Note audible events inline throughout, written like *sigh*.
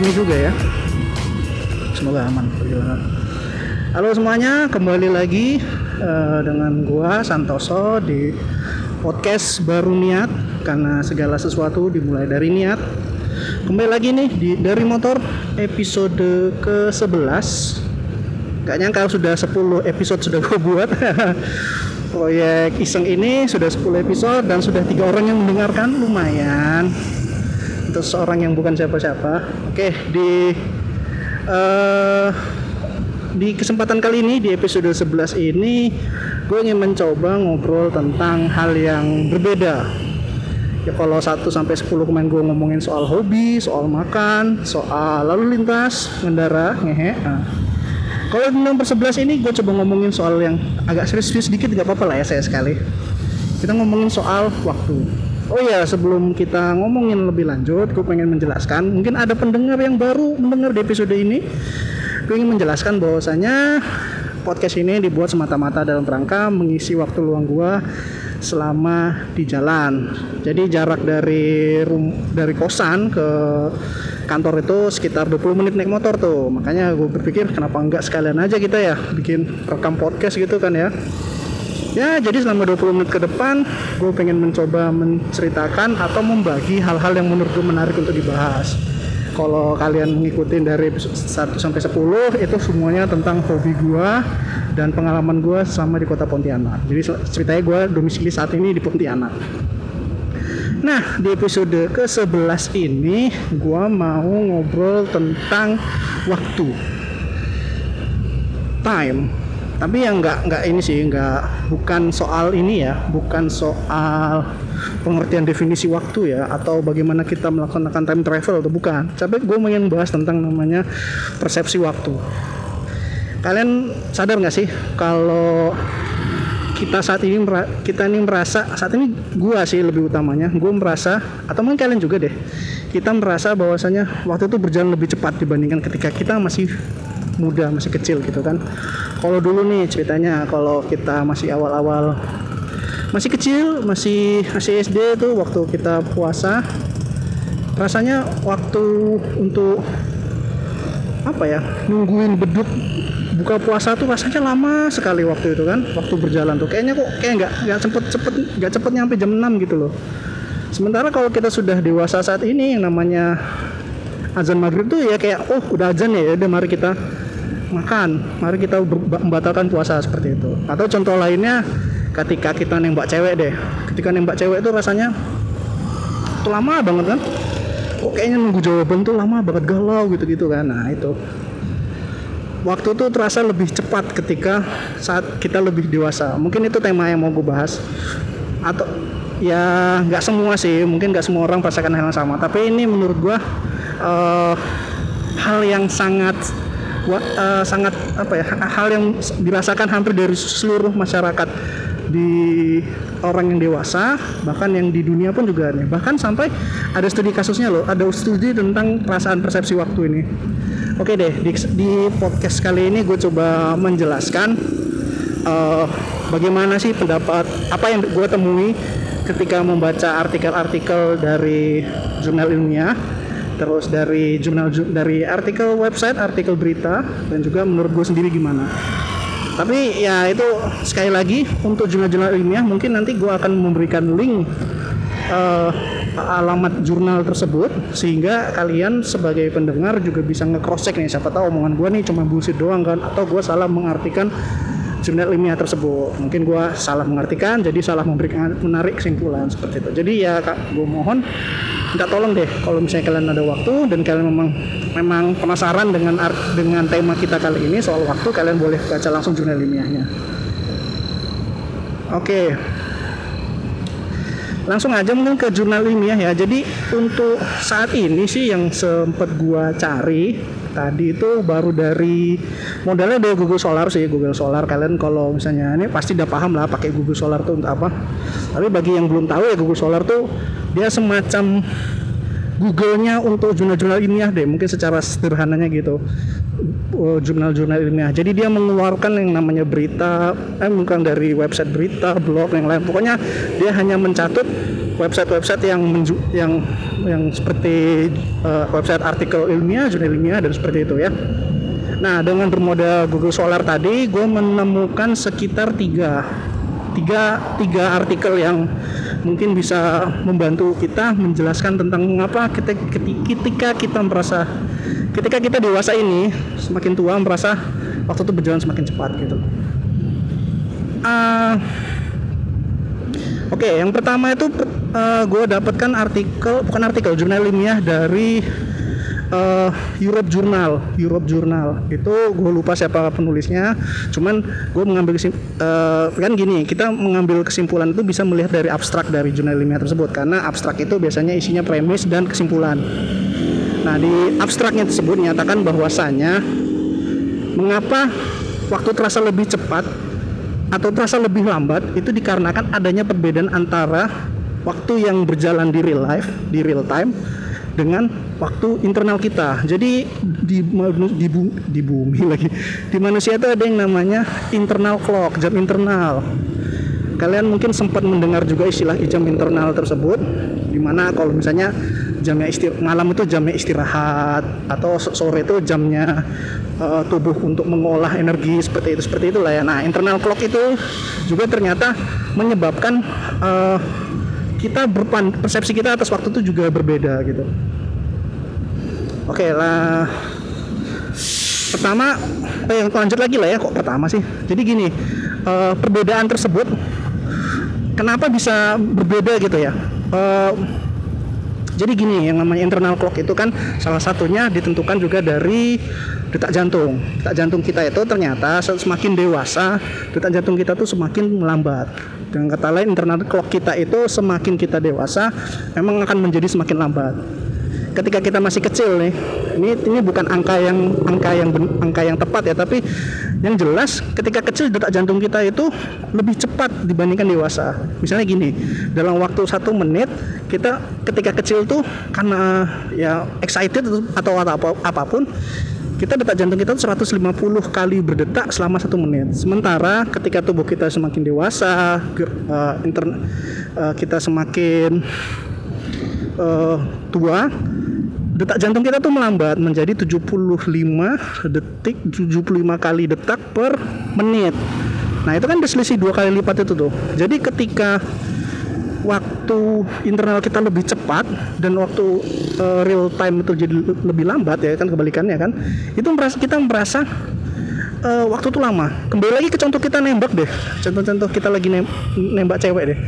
malamnya juga ya. Semoga aman. Halo semuanya, kembali lagi uh, dengan gua Santoso di podcast baru niat karena segala sesuatu dimulai dari niat. Kembali lagi nih di dari motor episode ke-11. Gak nyangka sudah 10 episode sudah gue buat. *laughs* Proyek iseng ini sudah 10 episode dan sudah tiga orang yang mendengarkan lumayan untuk seorang yang bukan siapa-siapa. Oke, di uh, di kesempatan kali ini di episode 11 ini gue ingin mencoba ngobrol tentang hal yang berbeda. Ya kalau 1 sampai 10 kemarin gue ngomongin soal hobi, soal makan, soal lalu lintas, ngendara, ngehe. Nah. Kalau di nomor 11 ini gue coba ngomongin soal yang agak serius-serius sedikit gak apa-apa lah ya saya sekali. Kita ngomongin soal waktu Oh ya, sebelum kita ngomongin lebih lanjut, gue pengen menjelaskan, mungkin ada pendengar yang baru mendengar di episode ini. Gue ingin menjelaskan bahwasanya podcast ini dibuat semata-mata dalam rangka mengisi waktu luang gue selama di jalan. Jadi jarak dari rum, dari kosan ke kantor itu sekitar 20 menit naik motor tuh. Makanya gue berpikir kenapa enggak sekalian aja kita ya bikin rekam podcast gitu kan ya ya jadi selama 20 menit ke depan gue pengen mencoba menceritakan atau membagi hal-hal yang menurut gue menarik untuk dibahas. Kalau kalian mengikuti dari 1 sampai 10 itu semuanya tentang hobi gue dan pengalaman gue selama di kota Pontianak. Jadi ceritanya gue domisili saat ini di Pontianak. Nah di episode ke-11 ini gue mau ngobrol tentang waktu. Time tapi yang nggak nggak ini sih nggak bukan soal ini ya bukan soal pengertian definisi waktu ya atau bagaimana kita melaksanakan time travel atau bukan. Tapi gue ingin bahas tentang namanya persepsi waktu. Kalian sadar nggak sih kalau kita saat ini kita ini merasa saat ini gue sih lebih utamanya gue merasa atau mungkin kalian juga deh kita merasa bahwasanya waktu itu berjalan lebih cepat dibandingkan ketika kita masih muda masih kecil gitu kan. Kalau dulu nih ceritanya kalau kita masih awal-awal masih kecil masih masih SD tuh waktu kita puasa rasanya waktu untuk apa ya nungguin beduk buka puasa tuh rasanya lama sekali waktu itu kan waktu berjalan tuh. Kayaknya kok kayak nggak nggak cepet cepet nggak cepet nyampe jam 6 gitu loh. Sementara kalau kita sudah dewasa saat ini yang namanya azan maghrib tuh ya kayak oh udah azan ya udah mari kita makan. Mari kita membatalkan puasa seperti itu. Atau contoh lainnya ketika kita nembak cewek deh. Ketika nembak cewek itu rasanya itu lama banget kan? Kok kayaknya nunggu jawaban tuh lama banget galau gitu-gitu kan? Nah itu. Waktu itu terasa lebih cepat ketika saat kita lebih dewasa. Mungkin itu tema yang mau gue bahas. Atau ya nggak semua sih. Mungkin nggak semua orang merasakan hal yang sama. Tapi ini menurut gue uh, hal yang sangat uh, sangat apa ya hal yang dirasakan hampir dari seluruh masyarakat di orang yang dewasa bahkan yang di dunia pun juga nih bahkan sampai ada studi kasusnya loh ada studi tentang perasaan persepsi waktu ini. Oke deh di, di podcast kali ini gue coba menjelaskan uh, bagaimana sih pendapat apa yang gue temui ketika membaca artikel-artikel dari jurnal ilmiah terus dari jurnal dari artikel website artikel berita dan juga menurut gue sendiri gimana. Tapi ya itu sekali lagi untuk jurnal-jurnal ilmiah mungkin nanti gue akan memberikan link uh, alamat jurnal tersebut sehingga kalian sebagai pendengar juga bisa nge-cross check nih siapa tahu omongan gue nih cuma bullshit doang kan atau gue salah mengartikan jurnal ilmiah tersebut. Mungkin gue salah mengartikan jadi salah memberikan menarik kesimpulan seperti itu. Jadi ya kak gue mohon minta tolong deh kalau misalnya kalian ada waktu dan kalian memang memang penasaran dengan art, dengan tema kita kali ini soal waktu kalian boleh baca langsung jurnal ilmiahnya. Oke. Langsung aja mungkin ke jurnal ilmiah ya. Jadi untuk saat ini sih yang sempat gua cari tadi itu baru dari modalnya dari Google Solar sih Google Solar. Kalian kalau misalnya ini pasti udah paham lah pakai Google Solar tuh untuk apa. Tapi bagi yang belum tahu ya Google Solar tuh dia semacam Google-nya untuk jurnal-jurnal ilmiah deh mungkin secara sederhananya gitu. Oh, jurnal-jurnal ilmiah. Jadi dia mengeluarkan yang namanya berita eh bukan dari website berita blog yang lain. Pokoknya dia hanya mencatut website-website yang yang yang seperti uh, website artikel ilmiah, jurnal ilmiah dan seperti itu ya. Nah, dengan bermodal Google Scholar tadi, gue menemukan sekitar tiga, tiga, tiga artikel yang mungkin bisa membantu kita menjelaskan tentang mengapa ketika, ketika kita merasa ketika kita dewasa ini semakin tua merasa waktu itu berjalan semakin cepat gitu. Uh, Oke, okay, yang pertama itu uh, gue dapatkan artikel, bukan artikel, jurnal ilmiah dari uh, Europe Journal. Europe Journal itu gue lupa siapa penulisnya. Cuman gue mengambil kesim, uh, kan gini, kita mengambil kesimpulan itu bisa melihat dari abstrak dari jurnal ilmiah tersebut karena abstrak itu biasanya isinya premis dan kesimpulan. Nah di abstraknya tersebut menyatakan bahwasanya mengapa waktu terasa lebih cepat atau terasa lebih lambat itu dikarenakan adanya perbedaan antara waktu yang berjalan di real life, di real time dengan waktu internal kita. Jadi di di, di bumi lagi di manusia itu ada yang namanya internal clock, jam internal. Kalian mungkin sempat mendengar juga istilah jam internal tersebut, di mana kalau misalnya jamnya istir malam itu jamnya istirahat atau sore itu jamnya uh, tubuh untuk mengolah energi seperti itu seperti itulah ya. Nah internal clock itu juga ternyata menyebabkan uh, kita berpan persepsi kita atas waktu itu juga berbeda gitu. Oke lah. Pertama, eh, lanjut lagi lah ya kok pertama sih. Jadi gini, uh, perbedaan tersebut kenapa bisa berbeda gitu ya uh, jadi gini yang namanya internal clock itu kan salah satunya ditentukan juga dari detak jantung. Detak jantung kita itu ternyata semakin dewasa detak jantung kita tuh semakin melambat. Dengan kata lain internal clock kita itu semakin kita dewasa memang akan menjadi semakin lambat ketika kita masih kecil nih ini ini bukan angka yang angka yang angka yang tepat ya tapi yang jelas ketika kecil detak jantung kita itu lebih cepat dibandingkan dewasa misalnya gini dalam waktu satu menit kita ketika kecil tuh karena ya excited atau apa apa pun kita detak jantung kita 150 kali berdetak selama satu menit. Sementara ketika tubuh kita semakin dewasa, intern, uh, kita semakin uh, tua, detak jantung kita tuh melambat menjadi 75 detik 75 kali detak per menit. Nah itu kan selisih dua kali lipat itu tuh. Jadi ketika waktu internal kita lebih cepat dan waktu uh, real time itu jadi lebih lambat ya kan kebalikannya kan itu merasa kita merasa uh, waktu itu lama. Kembali lagi ke contoh kita nembak deh. Contoh-contoh kita lagi nembak cewek deh.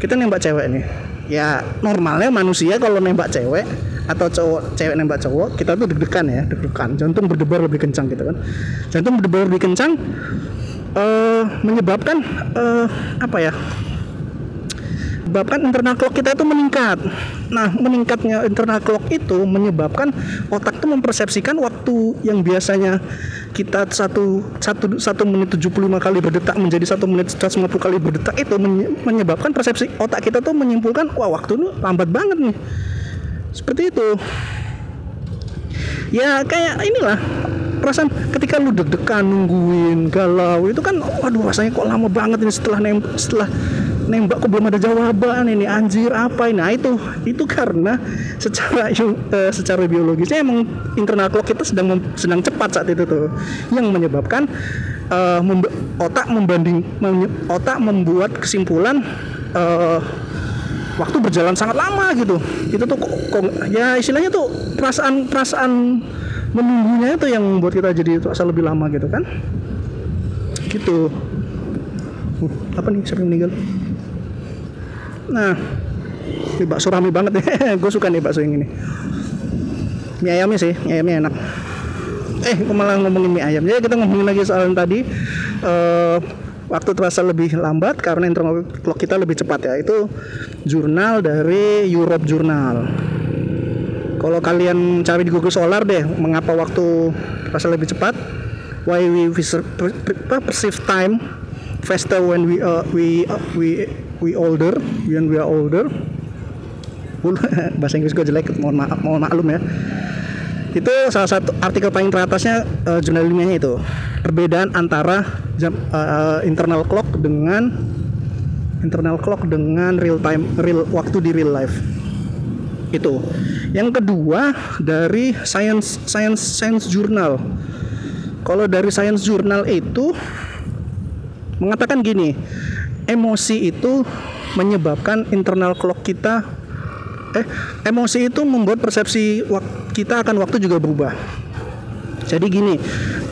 Kita nembak cewek nih ya normalnya manusia kalau nembak cewek atau cowok cewek nembak cowok kita tuh deg-degan ya deg-degan jantung berdebar lebih kencang gitu kan jantung berdebar lebih kencang uh, menyebabkan uh, apa ya menyebabkan internal clock kita itu meningkat. Nah, meningkatnya internal clock itu menyebabkan otak itu mempersepsikan waktu yang biasanya kita satu satu satu menit 75 kali berdetak menjadi satu menit 150 kali berdetak itu menyebabkan persepsi otak kita tuh menyimpulkan wah waktu ini lambat banget nih. Seperti itu. Ya kayak inilah perasaan ketika lu deg-degan nungguin galau itu kan waduh rasanya kok lama banget ini setelah nem setelah nembak kok belum ada jawaban ini anjir apa ini? Nah itu itu karena secara uh, secara biologisnya emang internal clock kita sedang sedang cepat saat itu tuh. Yang menyebabkan uh, memb otak membanding otak membuat kesimpulan uh, waktu berjalan sangat lama gitu. Itu tuh ya istilahnya tuh perasaan perasaan menunggunya itu yang membuat kita jadi terasa lebih lama gitu kan. Gitu. Uh, apa nih? Siapa yang meninggal nah ini bakso rame banget ya *laughs* gue suka nih bakso yang ini. Mie ayamnya sih mie ayamnya enak. Eh gue malah ngomongin mie ayam. Jadi kita ngomongin lagi soal yang tadi uh, waktu terasa lebih lambat karena internal clock kita lebih cepat ya. Itu jurnal dari Europe Journal. Kalau kalian cari di Google Solar deh mengapa waktu terasa lebih cepat? Why we perceive time faster when we uh, we uh, we we older when we are older. *laughs* Bahasa Inggris gue jelek mohon maaf mohon maklum ya. Itu salah satu artikel paling teratasnya uh, jurnal ilmiahnya itu. Perbedaan antara jam uh, internal clock dengan internal clock dengan real time real waktu di real life. Itu. Yang kedua dari science science science journal. Kalau dari science journal itu mengatakan gini emosi itu menyebabkan internal clock kita eh emosi itu membuat persepsi kita akan waktu juga berubah. Jadi gini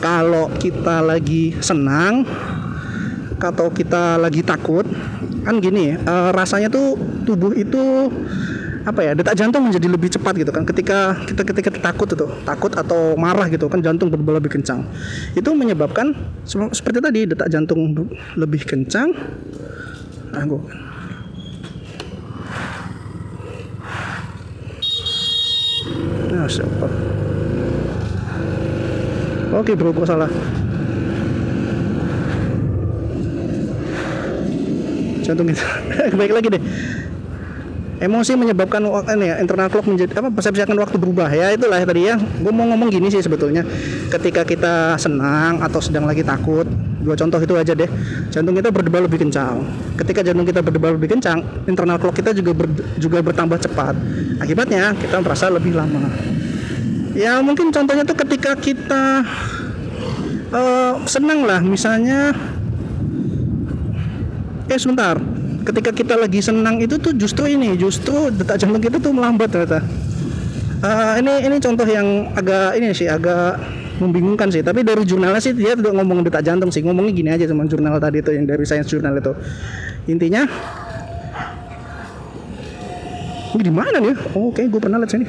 kalau kita lagi senang atau kita lagi takut kan gini uh, rasanya tuh tubuh itu apa ya detak jantung menjadi lebih cepat gitu kan. Ketika kita ketika takut itu takut atau marah gitu kan jantung berdebar lebih kencang. Itu menyebabkan seperti tadi detak jantung lebih kencang. Nah, siapa? Oke bro gue salah. Jantung kita *laughs* baik lagi deh emosi menyebabkan ini ya, internal clock menjadi apa persepsi akan waktu berubah. Ya itulah tadi ya. Gue mau ngomong gini sih sebetulnya. Ketika kita senang atau sedang lagi takut dua contoh itu aja deh. Jantung kita berdebar lebih kencang. Ketika jantung kita berdebar lebih kencang internal clock kita juga ber, juga bertambah cepat. Akibatnya kita merasa lebih lama. Ya mungkin contohnya tuh ketika kita uh, senang lah. Misalnya eh sebentar ketika kita lagi senang itu tuh justru ini justru detak jantung kita tuh melambat ternyata. Uh, ini ini contoh yang agak ini sih agak membingungkan sih. Tapi dari jurnalnya sih dia tidak ngomong detak jantung sih. Ngomongnya gini aja sama jurnal tadi itu yang dari science jurnal itu. Intinya ini di mana nih? Oh, oke okay, gue pernah lihat sini.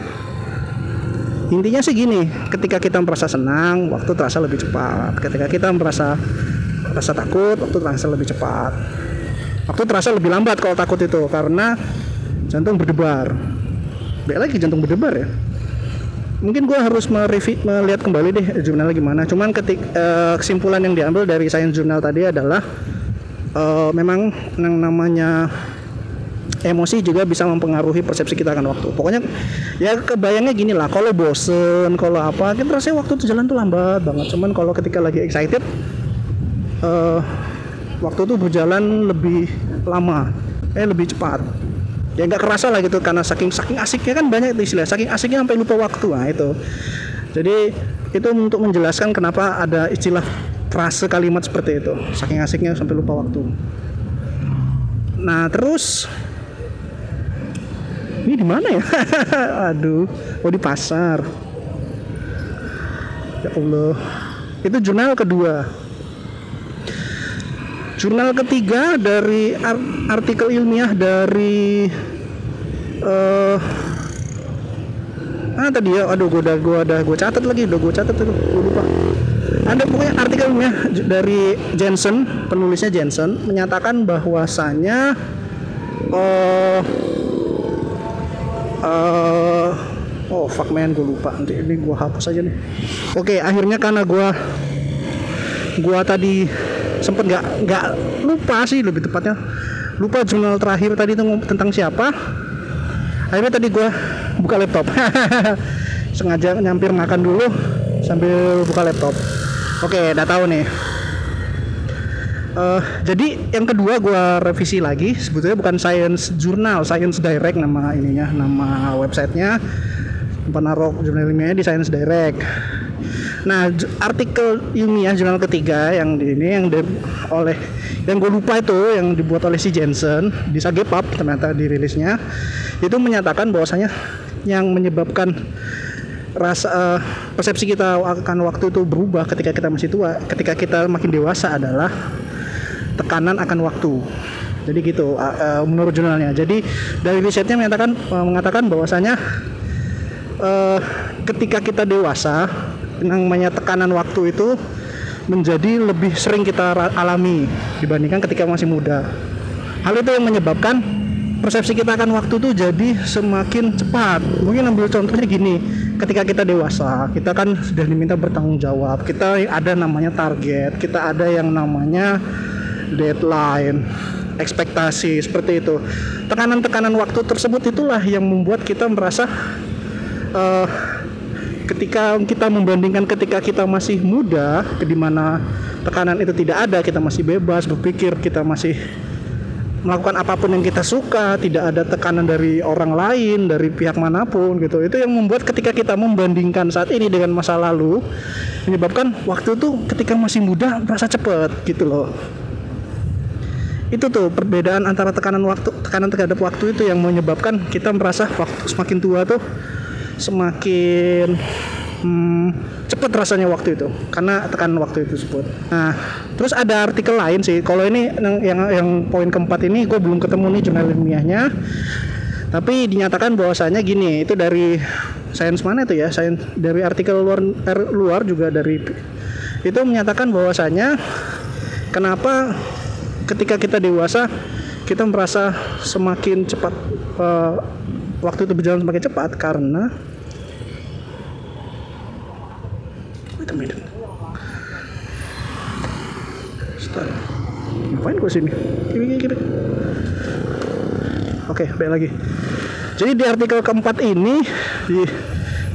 Intinya sih gini ketika kita merasa senang waktu terasa lebih cepat. Ketika kita merasa rasa takut waktu terasa lebih cepat waktu terasa lebih lambat kalau takut itu karena jantung berdebar baik lagi jantung berdebar ya mungkin gue harus merevi, melihat kembali deh jurnalnya gimana cuman ketik uh, kesimpulan yang diambil dari science journal tadi adalah uh, memang yang namanya emosi juga bisa mempengaruhi persepsi kita akan waktu. Pokoknya ya kebayangnya gini lah, kalau bosen, kalau apa, kita rasanya waktu itu jalan tuh lambat banget. Cuman kalau ketika lagi excited, uh, waktu itu berjalan lebih lama eh lebih cepat. Ya nggak kerasa lah gitu karena saking saking asiknya kan banyak itu istilah. Saking asiknya sampai lupa waktu nah itu. Jadi itu untuk menjelaskan kenapa ada istilah frase kalimat seperti itu. Saking asiknya sampai lupa waktu. Nah terus ini di mana ya? *laughs* Aduh oh di pasar. Ya Allah. Itu jurnal kedua Jurnal ketiga dari artikel ilmiah dari uh, ah tadi ya aduh gue udah gue udah gue catat lagi udah gue catat tuh gue lupa. Ada pokoknya artikel ilmiah dari Jensen penulisnya Jensen menyatakan bahwasanya uh, uh, oh fuck man gue lupa nanti ini gue hapus aja nih. Oke akhirnya karena gue gue tadi sempet nggak nggak lupa sih lebih tepatnya. Lupa jurnal terakhir tadi itu tentang siapa. Akhirnya tadi gue buka laptop. *laughs* Sengaja nyampir makan dulu sambil buka laptop. Oke udah tahu nih. Uh, jadi yang kedua gue revisi lagi. Sebetulnya bukan Science Journal Science Direct nama ininya nama websitenya. Penaruh jurnal ilmiahnya di Science Direct Nah, artikel ilmiah jurnal ketiga yang di ini yang di, oleh yang gue lupa itu yang dibuat oleh si Jensen di Sagepap ternyata dirilisnya itu menyatakan bahwasanya yang menyebabkan rasa uh, persepsi kita akan waktu itu berubah ketika kita masih tua, ketika kita makin dewasa adalah tekanan akan waktu. Jadi gitu uh, uh, menurut jurnalnya. Jadi dari risetnya menyatakan uh, mengatakan bahwasanya uh, ketika kita dewasa namanya tekanan waktu itu menjadi lebih sering kita alami dibandingkan ketika masih muda. Hal itu yang menyebabkan persepsi kita akan waktu itu jadi semakin cepat. Mungkin ambil contohnya gini, ketika kita dewasa, kita kan sudah diminta bertanggung jawab. Kita ada namanya target, kita ada yang namanya deadline, ekspektasi seperti itu. Tekanan-tekanan waktu tersebut itulah yang membuat kita merasa uh, ketika kita membandingkan ketika kita masih muda di mana tekanan itu tidak ada kita masih bebas berpikir kita masih melakukan apa pun yang kita suka tidak ada tekanan dari orang lain dari pihak mana pun gitu. Itu yang membuat ketika kita membandingkan saat ini dengan masa lalu menyebabkan waktu itu ketika masih muda merasa cepet gitu loh. Itu tuh perbedaan antara tekanan waktu tekanan terhadap waktu itu yang menyebabkan kita merasa waktu semakin tua tuh semakin hmm, cepat rasanya waktu itu karena tekanan waktu itu tersebut. Nah, terus ada artikel lain sih. Kalau ini yang yang, yang poin keempat ini gue belum ketemu nih jurnal ilmiahnya. Tapi dinyatakan bahwasanya gini, itu dari sains mana itu ya? Sains dari artikel luar er, luar juga dari itu menyatakan bahwasanya kenapa ketika kita dewasa kita merasa semakin cepat uh, waktu itu berjalan semakin cepat karena wait a minute Start. ngapain gue sini? Kiri kiri kiri oke baik lagi. Jadi di artikel keempat ini di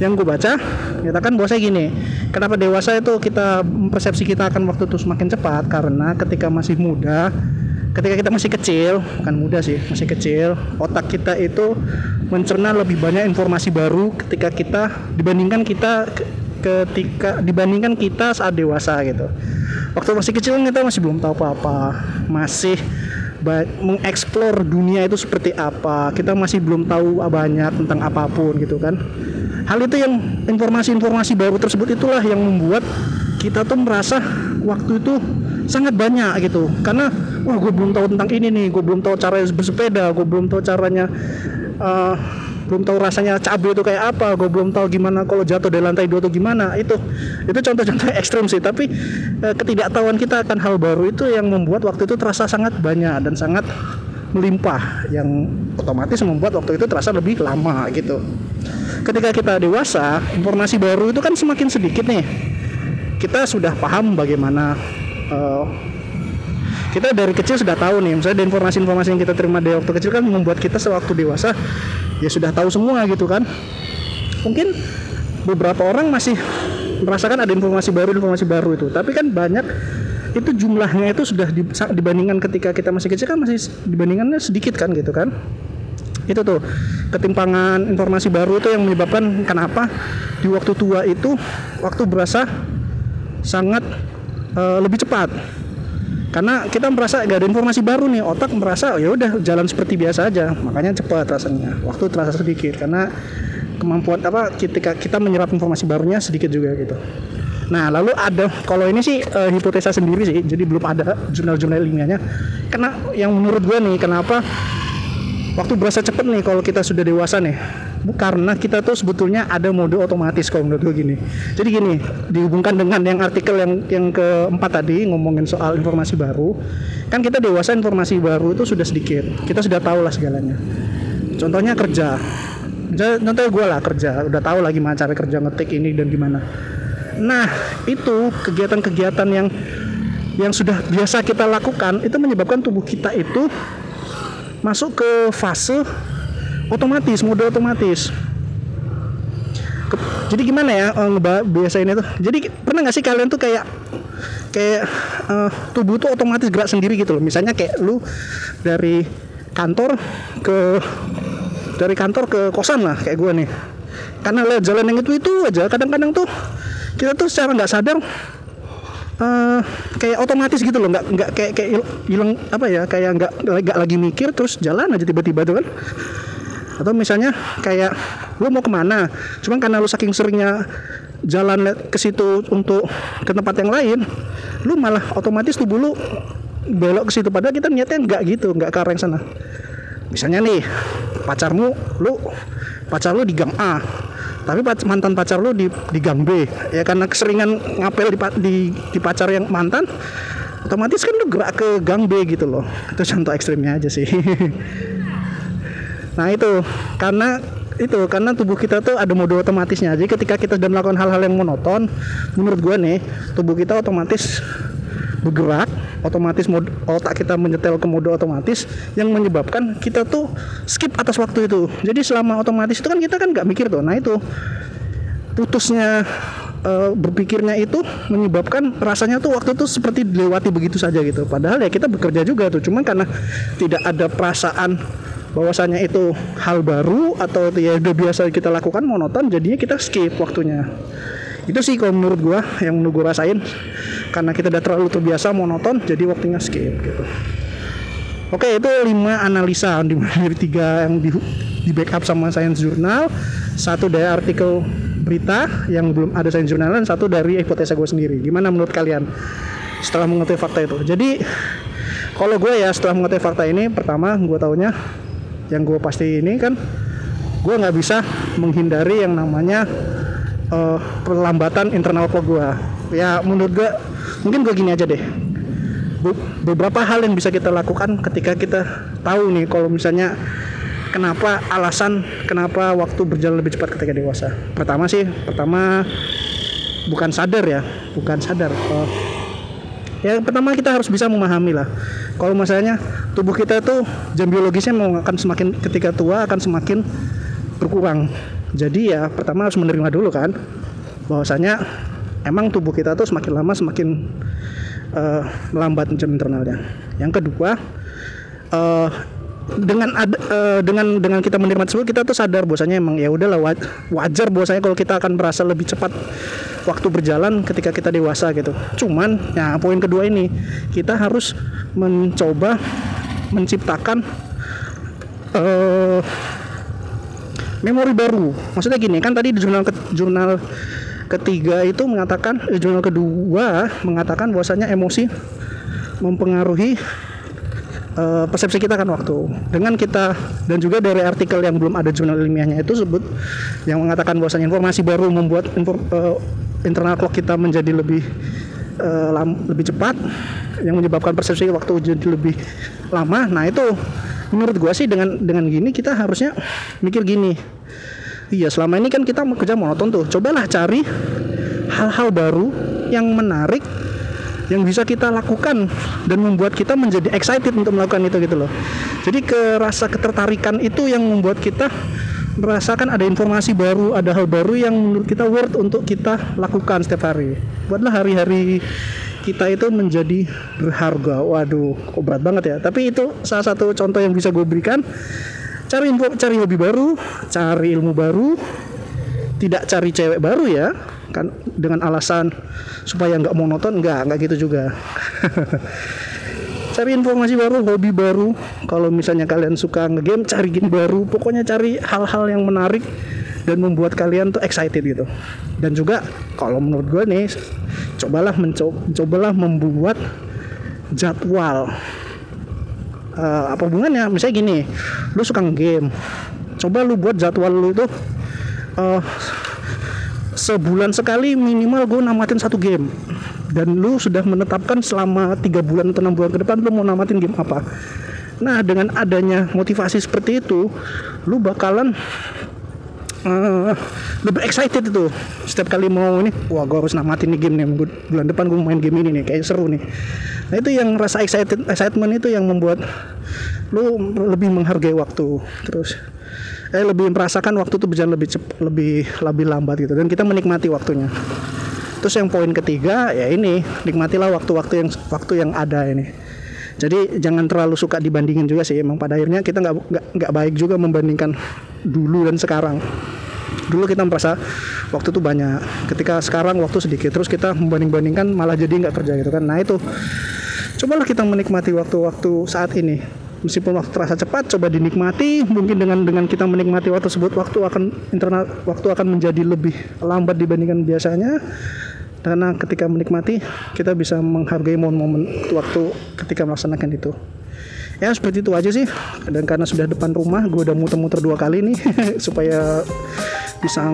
yang gue baca nyatakan bahwa saya gini kenapa dewasa itu kita persepsi kita akan waktu itu semakin cepat? Karena ketika masih muda ketika kita masih kecil bukan muda sih masih kecil otak kita itu mencerna lebih banyak informasi baru ketika kita dibandingkan kita ketika dibandingkan kita saat dewasa gitu. Waktu masih kecil kita masih belum tahu apa-apa. Masih mengeksplor dunia itu seperti apa. Kita masih belum tahu banyak tentang apa pun gitu kan. Hal itu yang informasi-informasi baru tersebut itulah yang membuat kita tuh merasa waktu itu sangat banyak gitu. Karena wah gue belum tahu tentang ini nih. Gue belum tahu cara bersepeda. Gue belum tahu caranya uh, belum tahu rasanya cabai itu kayak apa gue belum tahu gimana kalau jatuh dari lantai dua atau gimana. Itu itu contoh-contoh *laughs* ekstrim sih. Tapi uh, ketidaktahuan kita akan hal baru itu yang membuat waktu itu terasa sangat banyak dan sangat melimpah. Yang otomatis membuat waktu itu terasa lebih lama gitu. Ketika kita dewasa informasi baru itu kan semakin sedikit nih. Kita sudah paham bagaimana uh, kita dari kecil sudah tahu nih. Misalnya informasi-informasi yang kita terima dari waktu kecil kan membuat kita sewaktu dewasa ya sudah tahu semua gitu kan. Mungkin beberapa orang masih merasakan ada informasi baru informasi baru itu. Tapi kan banyak itu jumlahnya itu sudah dibandingkan ketika kita masih kecil kan masih dibandingkannya sedikit kan gitu kan. Itu tuh ketimpangan informasi baru itu yang menyebabkan kenapa di waktu tua itu waktu berasa sangat uh, lebih cepat karena kita merasa gak ada informasi baru nih otak merasa ya udah jalan seperti biasa aja. Makanya cepat rasanya. Waktu terasa sedikit karena kemampuan apa ketika kita menyerap informasi barunya sedikit juga gitu. Nah lalu ada kalau ini sih uh, hipotesa sendiri sih jadi belum ada jurnal-jurnal ilmiahnya. Karena yang menurut gue nih kenapa waktu berasa cepet nih kalau kita sudah dewasa nih karena kita tuh sebetulnya ada mode otomatis kalau menurut gue gini. Jadi gini dihubungkan dengan yang artikel yang yang keempat tadi ngomongin soal informasi baru. Kan kita dewasa informasi baru itu sudah sedikit. Kita sudah tahu lah segalanya. Contohnya kerja. Contohnya gue lah kerja. Udah tahu lagi gimana cara kerja ngetik ini dan gimana. Nah itu kegiatan-kegiatan yang yang sudah biasa kita lakukan itu menyebabkan tubuh kita itu masuk ke fase otomatis mode otomatis. Jadi gimana ya uh, biasa ini tuh? Jadi pernah nggak sih kalian tuh kayak kayak uh, tubuh tuh otomatis gerak sendiri gitu loh? Misalnya kayak lu dari kantor ke dari kantor ke kosan lah kayak gue nih. Karena lewat jalan yang itu itu aja. Kadang-kadang tuh kita tuh secara nggak sadar uh, kayak otomatis gitu loh. Nggak nggak kayak kayak hilang apa ya kayak nggak nggak lagi mikir terus jalan aja tiba-tiba tuh kan atau misalnya kayak lu mau ke mana? Cuman karena lu saking seringnya jalan ke situ untuk ke tempat yang lain lu malah otomatis tubuh lu belok ke situ. Padahal kita niatnya nggak gitu nggak ke arah yang sana. Misalnya nih pacarmu lu pacar lu di gang A tapi mantan pacar lu di, di gang B. Ya karena keseringan ngapel di, di, di pacar yang mantan otomatis kan lu gerak ke gang B gitu loh. Itu contoh ekstrimnya aja sih *laughs* nah itu. Karena itu karena tubuh kita tuh ada mode otomatisnya. Jadi ketika kita sedang melakukan hal-hal yang monoton menurut gue nih tubuh kita otomatis bergerak otomatis mode, otak kita menyetel ke mode otomatis yang menyebabkan kita tuh skip atas waktu itu. Jadi selama otomatis itu kan kita kan nggak mikir tuh. Nah itu. Putusnya uh, berpikirnya itu menyebabkan rasanya tuh waktu itu seperti dilewati begitu saja gitu. Padahal ya kita bekerja juga tuh. Cuman karena tidak ada perasaan bahwasanya itu hal baru atau ya udah biasa kita lakukan monoton jadinya kita skip waktunya. Itu sih kalau menurut gua yang menurut gua rasain. Karena kita udah terlalu terbiasa monoton jadi waktunya skip gitu. Oke itu lima analisa *laughs* dari tiga yang di, di backup sama Science Journal. Satu dari artikel berita yang belum ada Science Journal dan satu dari hipotesa gue sendiri. Gimana menurut kalian? Setelah mengetahui fakta itu. Jadi kalau gue ya setelah mengetahui fakta ini pertama gue taunya yang gue pasti ini kan gue nggak bisa menghindari yang namanya uh, perlambatan internal clock gue ya menurut gue mungkin gue gini aja deh. Beberapa hal yang bisa kita lakukan ketika kita tahu nih kalau misalnya kenapa alasan kenapa waktu berjalan lebih cepat ketika dewasa. Pertama sih pertama bukan sadar ya bukan sadar uh, ya pertama kita harus bisa memahami lah kalau misalnya tubuh kita tuh jam biologisnya mau akan semakin ketika tua akan semakin berkurang jadi ya pertama harus menerima dulu kan bahwasanya emang tubuh kita tuh semakin lama semakin uh, melambat jam internalnya. Yang kedua uh, dengan ada uh, dengan dengan kita menerima tersebut kita tuh sadar bahwasanya emang ya udahlah wajar bahwasanya kalau kita akan merasa lebih cepat waktu berjalan ketika kita dewasa gitu. Cuman ya poin kedua ini kita harus mencoba menciptakan uh, memori baru. Maksudnya gini kan tadi di jurnal jurnal ketiga itu mengatakan eh, jurnal kedua mengatakan bahwasanya emosi mempengaruhi uh, persepsi kita kan waktu dengan kita dan juga dari artikel yang belum ada jurnal ilmiahnya itu sebut yang mengatakan bahwasanya informasi baru membuat uh, internal clock kita menjadi lebih uh, lam, lebih cepat yang menyebabkan persepsi waktu jadi lebih lama nah itu menurut gua sih dengan dengan gini kita harusnya mikir gini Iya, selama ini kan kita kerja monoton tuh. Cobalah cari hal-hal baru yang menarik yang bisa kita lakukan dan membuat kita menjadi excited untuk melakukan itu gitu loh. Jadi ke rasa ketertarikan itu yang membuat kita merasakan ada informasi baru, ada hal baru yang menurut kita worth untuk kita lakukan setiap hari. Buatlah hari-hari kita itu menjadi berharga. Waduh, kok berat banget ya. Tapi itu salah satu contoh yang bisa gue berikan cari info cari hobi baru cari ilmu baru tidak cari cewek baru ya kan dengan alasan supaya nggak monoton nggak nggak gitu juga *laughs* cari informasi baru hobi baru. Kalau misalnya kalian suka ngegame cari game baru. Pokoknya cari hal-hal yang menarik dan membuat kalian tuh excited gitu. Dan juga kalau menurut gue nih cobalah mencoba cobalah membuat jadwal. Uh, apa hubungannya? Misalnya gini lu suka game coba lu buat jadwal lu itu uh, sebulan sekali minimal gue namatin satu game dan lu sudah menetapkan selama tiga bulan atau enam bulan ke depan lu mau namatin game apa? Nah dengan adanya motivasi seperti itu lu bakalan uh, lebih excited itu. Setiap kali mau ini wah gue harus namatin nih game nih bulan depan gue main game ini nih kayak seru nih. Nah itu yang rasa excited excitement itu yang membuat lu lebih menghargai waktu terus eh lebih merasakan waktu itu berjalan lebih cepat lebih lebih lambat gitu. Dan kita menikmati waktunya terus yang poin ketiga ya ini nikmatilah waktu-waktu yang waktu yang ada ini. Jadi jangan terlalu suka dibandingin juga sih emang pada akhirnya kita nggak nggak baik juga membandingkan dulu dan sekarang. Dulu kita merasa waktu itu banyak ketika sekarang waktu sedikit terus kita membanding-bandingkan malah jadi nggak kerja gitu kan. Nah itu. Cobalah kita menikmati waktu-waktu saat ini. Meskipun waktu terasa cepat coba dinikmati. Mungkin dengan dengan kita menikmati waktu tersebut waktu akan internal waktu akan menjadi lebih lambat dibandingkan biasanya karena ketika menikmati kita bisa menghargai momen-momen waktu ketika melaksanakan itu. Ya seperti itu aja sih. Dan karena sudah depan rumah gue udah muter-muter dua kali nih *laughs* supaya bisa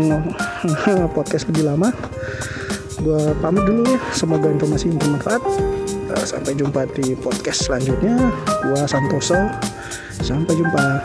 *laughs* podcast lebih lama. Gue pamit dulu ya. Semoga informasi bermanfaat. Sampai jumpa di podcast selanjutnya. Gue Santoso. Sampai jumpa